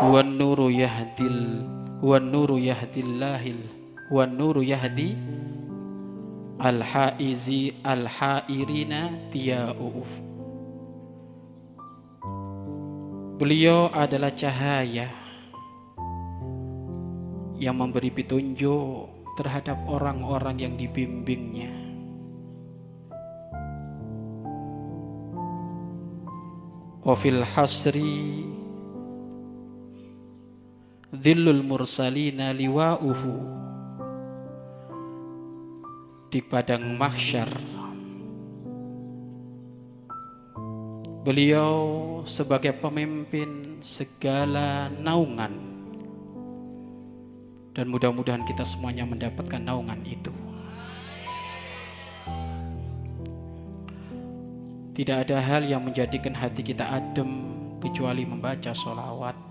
wan nuru yahdil wan nuru yahdillahil wan nuru yahdi al haizi al hairina tiya'uf. Beliau adalah cahaya yang memberi petunjuk terhadap orang-orang yang dibimbingnya. Wafil hasri Dhillul mursalina liwa'uhu. Di padang mahsyar. Beliau sebagai pemimpin segala naungan. Dan mudah-mudahan kita semuanya mendapatkan naungan itu. Tidak ada hal yang menjadikan hati kita adem kecuali membaca sholawat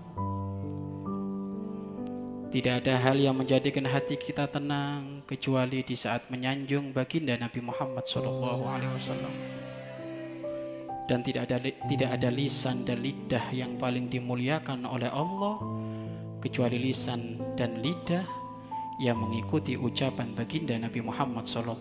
tidak ada hal yang menjadikan hati kita tenang kecuali di saat menyanjung baginda Nabi Muhammad SAW. Dan tidak ada tidak ada lisan dan lidah yang paling dimuliakan oleh Allah kecuali lisan dan lidah yang mengikuti ucapan baginda Nabi Muhammad SAW.